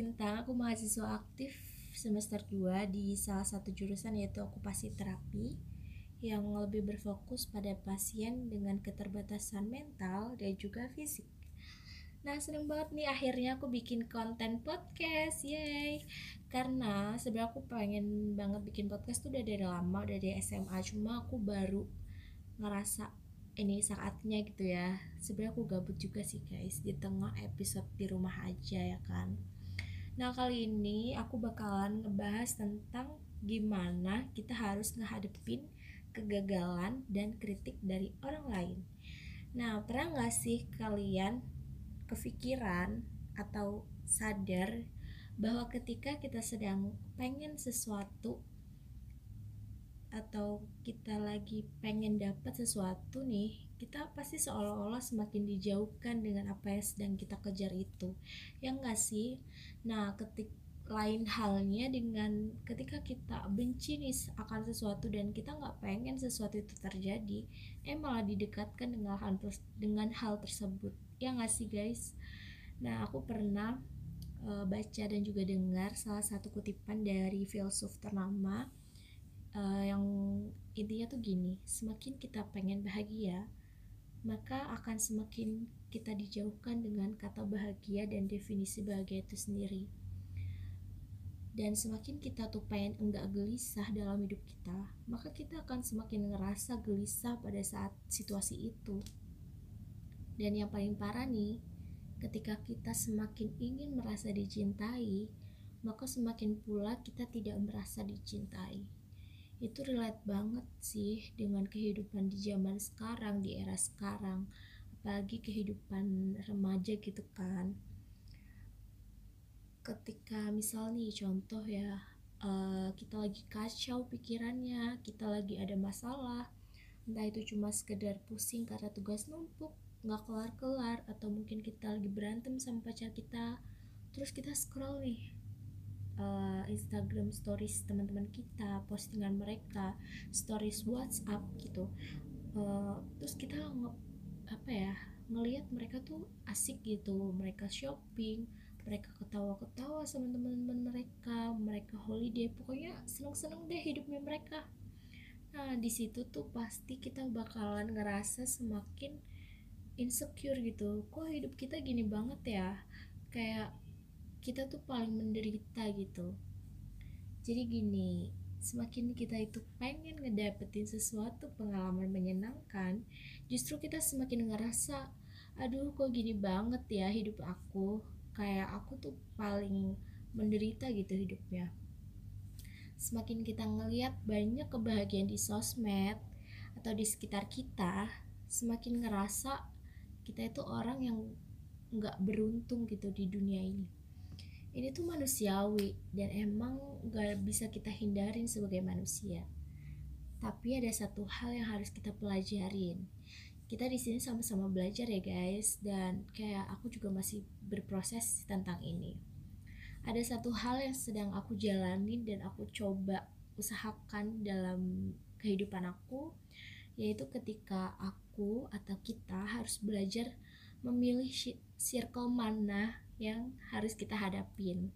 Lintang, aku mahasiswa aktif semester 2 di salah satu jurusan yaitu okupasi terapi yang lebih berfokus pada pasien dengan keterbatasan mental dan juga fisik. Nah, seneng banget nih akhirnya aku bikin konten podcast, yay! Karena sebenarnya aku pengen banget bikin podcast tuh udah dari lama, udah dari SMA, cuma aku baru ngerasa ini saatnya gitu ya sebenarnya aku gabut juga sih guys di tengah episode di rumah aja ya kan nah kali ini aku bakalan ngebahas tentang gimana kita harus ngehadepin kegagalan dan kritik dari orang lain. Nah pernah gak sih kalian kepikiran atau sadar bahwa ketika kita sedang pengen sesuatu atau kita lagi pengen dapat sesuatu nih kita pasti seolah-olah semakin dijauhkan dengan apa yang sedang kita kejar itu. Ya enggak sih? Nah ketik lain halnya dengan ketika kita benci nih akan sesuatu dan kita nggak pengen sesuatu itu terjadi eh malah didekatkan dengan hal dengan hal tersebut. Ya nggak sih guys? Nah aku pernah uh, baca dan juga dengar salah satu kutipan dari filsuf ternama uh, yang intinya tuh gini semakin kita pengen bahagia maka akan semakin kita dijauhkan dengan kata bahagia dan definisi bahagia itu sendiri. Dan semakin kita tuh pengen enggak gelisah dalam hidup kita maka kita akan semakin ngerasa gelisah pada saat situasi itu. Dan yang paling parah nih ketika kita semakin ingin merasa dicintai maka semakin pula kita tidak merasa dicintai itu relate banget sih dengan kehidupan di zaman sekarang di era sekarang. Apalagi kehidupan remaja gitu kan. Ketika misal nih contoh ya uh, kita lagi kacau pikirannya kita lagi ada masalah entah itu cuma sekedar pusing karena tugas numpuk nggak kelar-kelar atau mungkin kita lagi berantem sama pacar kita terus kita scroll nih uh, Instagram stories teman-teman kita postingan mereka stories WhatsApp gitu. Uh, terus kita nge apa ya ngelihat mereka tuh asik gitu. Mereka shopping mereka ketawa-ketawa sama teman-teman mereka mereka holiday. Pokoknya seneng-seneng deh hidupnya mereka. Nah di situ tuh pasti kita bakalan ngerasa semakin insecure gitu. Kok hidup kita gini banget ya? Kayak kita tuh paling menderita gitu. Jadi gini semakin kita itu pengen ngedapetin sesuatu pengalaman menyenangkan justru kita semakin ngerasa aduh kok gini banget ya hidup aku? Kayak aku tuh paling menderita gitu hidupnya. Semakin kita ngeliat banyak kebahagiaan di sosmed atau di sekitar kita semakin ngerasa kita itu orang yang nggak beruntung gitu di dunia ini ini tuh manusiawi dan emang gak bisa kita hindarin sebagai manusia. Tapi ada satu hal yang harus kita pelajarin. Kita di sini sama-sama belajar ya guys dan kayak aku juga masih berproses tentang ini. Ada satu hal yang sedang aku jalani dan aku coba usahakan dalam kehidupan aku yaitu ketika aku atau kita harus belajar memilih circle mana yang harus kita hadapin.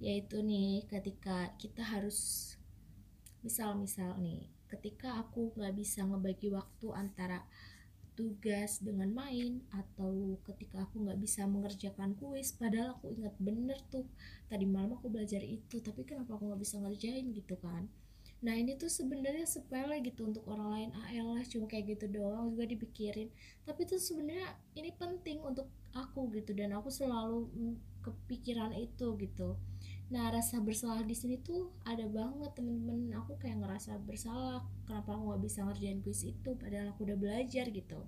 Yaitu nih ketika kita harus misal-misal nih ketika aku nggak bisa ngebagi waktu antara tugas dengan main atau ketika aku nggak bisa mengerjakan kuis padahal aku ingat bener tuh tadi malam aku belajar itu tapi kenapa aku nggak bisa ngerjain gitu kan nah ini tuh sebenarnya sepele gitu untuk orang lain. Ah lah cuma kayak gitu doang juga dipikirin. Tapi itu sebenarnya ini penting untuk aku gitu dan aku selalu kepikiran itu gitu. Nah rasa bersalah di sini tuh ada banget temen-temen aku kayak ngerasa bersalah kenapa aku nggak bisa ngerjain kuis itu padahal aku udah belajar gitu.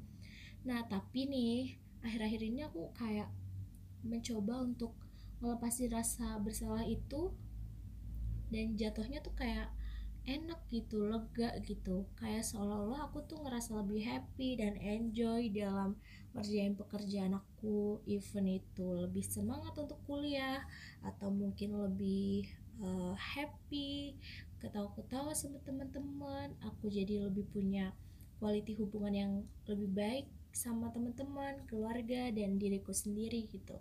Nah tapi nih akhir-akhir ini aku kayak mencoba untuk melepasi rasa bersalah itu dan jatuhnya tuh kayak enak gitu lega gitu. Kayak seolah-olah aku tuh ngerasa lebih happy dan enjoy dalam kerjain pekerjaan aku even itu lebih semangat untuk kuliah atau mungkin lebih uh, happy ketawa-ketawa sama teman-teman. Aku jadi lebih punya quality hubungan yang lebih baik sama teman-teman keluarga dan diriku sendiri gitu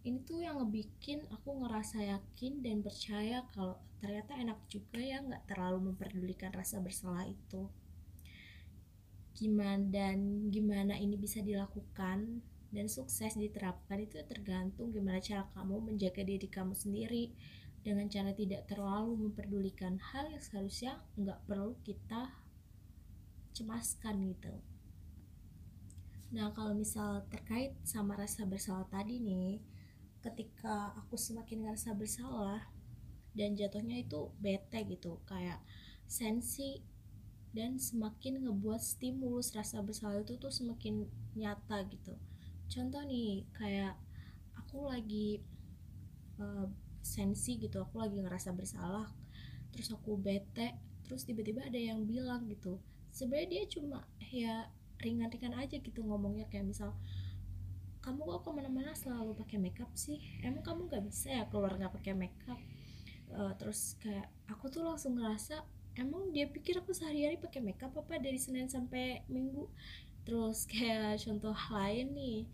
ini tuh yang ngebikin aku ngerasa yakin dan percaya kalau ternyata enak juga ya nggak terlalu memperdulikan rasa bersalah itu. Gimana dan gimana ini bisa dilakukan dan sukses diterapkan itu tergantung gimana cara kamu menjaga diri kamu sendiri dengan cara tidak terlalu memperdulikan hal yang seharusnya nggak perlu kita cemaskan gitu. Nah kalau misal terkait sama rasa bersalah tadi nih ketika aku semakin ngerasa bersalah dan jatuhnya itu bete gitu kayak sensi dan semakin ngebuat stimulus rasa bersalah itu tuh semakin nyata gitu. Contoh nih kayak aku lagi uh, sensi gitu aku lagi ngerasa bersalah terus aku bete terus tiba-tiba ada yang bilang gitu. Sebenarnya dia cuma ya ringan-ringan aja gitu ngomongnya kayak misal kamu kok ke mana-mana selalu pakai makeup sih? Emang kamu nggak bisa ya keluar nggak pakai makeup? Uh, terus kayak aku tuh langsung ngerasa emang dia pikir aku sehari-hari pakai makeup apa dari senin sampai minggu? Terus kayak contoh lain nih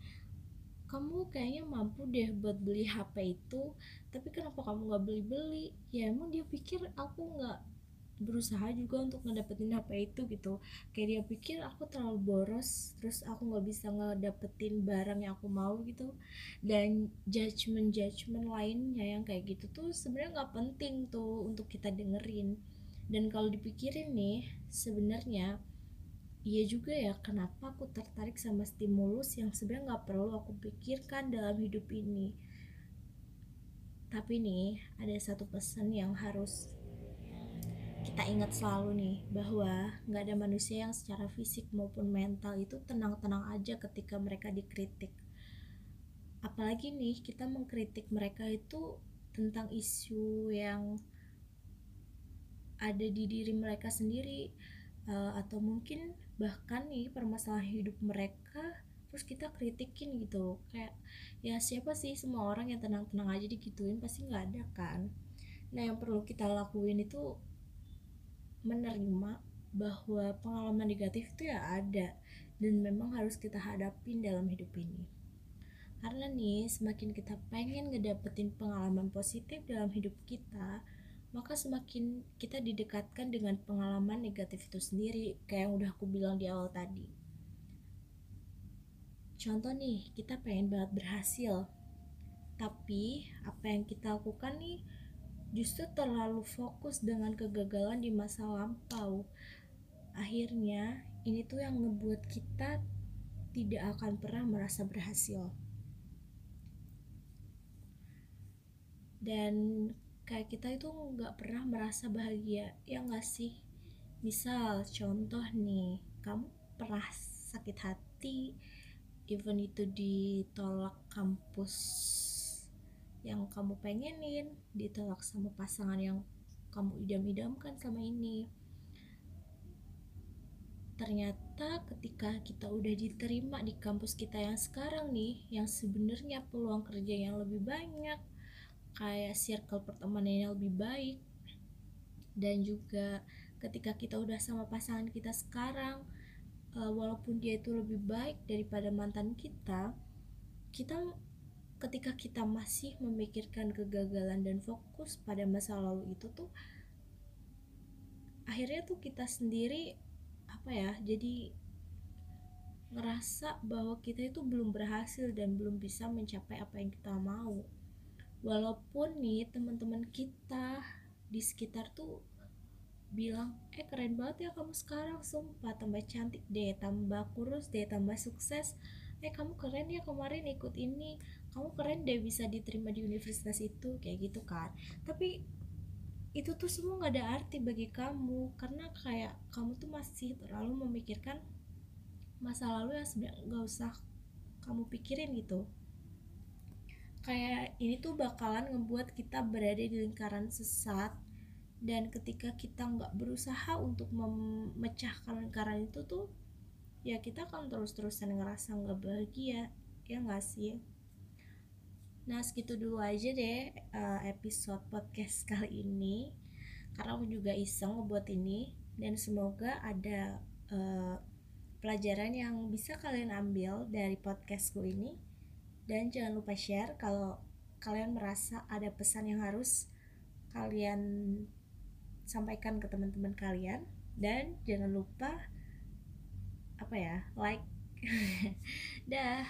kamu kayaknya mampu deh buat beli HP itu tapi kenapa kamu nggak beli-beli? Ya emang dia pikir aku nggak berusaha juga untuk ngedapetin HP itu gitu. Kayak dia pikir aku terlalu boros terus aku nggak bisa ngedapetin barang yang aku mau gitu. Dan judgement judgement lainnya yang kayak gitu tuh sebenarnya nggak penting tuh untuk kita dengerin. Dan kalau dipikirin nih sebenarnya iya juga ya kenapa aku tertarik sama stimulus yang sebenarnya nggak perlu aku pikirkan dalam hidup ini. Tapi nih ada satu pesan yang harus kita ingat selalu nih bahwa nggak ada manusia yang secara fisik maupun mental itu tenang-tenang aja ketika mereka dikritik. Apalagi nih kita mengkritik mereka itu tentang isu yang ada di diri mereka sendiri uh, atau mungkin bahkan nih permasalahan hidup mereka terus kita kritikin gitu kayak ya siapa sih semua orang yang tenang-tenang aja digituin? Pasti nggak ada kan? Nah yang perlu kita lakuin itu menerima bahwa pengalaman negatif itu ya ada dan memang harus kita hadapin dalam hidup ini. Karena nih semakin kita pengen ngedapetin pengalaman positif dalam hidup kita maka semakin kita didekatkan dengan pengalaman negatif itu sendiri kayak yang udah aku bilang di awal tadi. Contoh nih kita pengen banget berhasil. Tapi apa yang kita lakukan nih justru terlalu fokus dengan kegagalan di masa lampau. Akhirnya, ini tuh yang ngebuat kita tidak akan pernah merasa berhasil. Dan kayak kita itu nggak pernah merasa bahagia, ya nggak sih? Misal, contoh nih, kamu pernah sakit hati, even itu ditolak kampus yang kamu pengenin ditolak sama pasangan yang kamu idam-idamkan selama ini. Ternyata ketika kita udah diterima di kampus kita yang sekarang nih yang sebenarnya peluang kerja yang lebih banyak kayak circle pertemanan yang lebih baik dan juga ketika kita udah sama pasangan kita sekarang eh, walaupun dia itu lebih baik daripada mantan kita kita ketika kita masih memikirkan kegagalan dan fokus pada masa lalu itu tuh akhirnya tuh kita sendiri apa ya jadi ngerasa bahwa kita itu belum berhasil dan belum bisa mencapai apa yang kita mau. Walaupun nih teman-teman kita di sekitar tuh bilang eh keren banget ya kamu sekarang sumpah tambah cantik deh tambah kurus deh tambah sukses. Eh kamu keren ya kemarin ikut ini kamu keren deh bisa diterima di universitas itu kayak gitu kan. Tapi itu tuh semua nggak ada arti bagi kamu karena kayak kamu tuh masih terlalu memikirkan masa lalu yang sebenarnya nggak usah kamu pikirin gitu. Kayak ini tuh bakalan ngebuat kita berada di lingkaran sesat dan ketika kita nggak berusaha untuk memecahkan lingkaran itu tuh ya kita akan terus-terusan ngerasa nggak bahagia ya nggak sih Nah, segitu dulu aja deh eh, episode podcast kali ini. Karena aku juga iseng ngebuat ini dan semoga ada uh, pelajaran yang bisa kalian ambil dari podcastku ini. Dan jangan lupa share kalau kalian merasa ada pesan yang harus kalian sampaikan ke teman-teman kalian dan jangan lupa apa ya like dah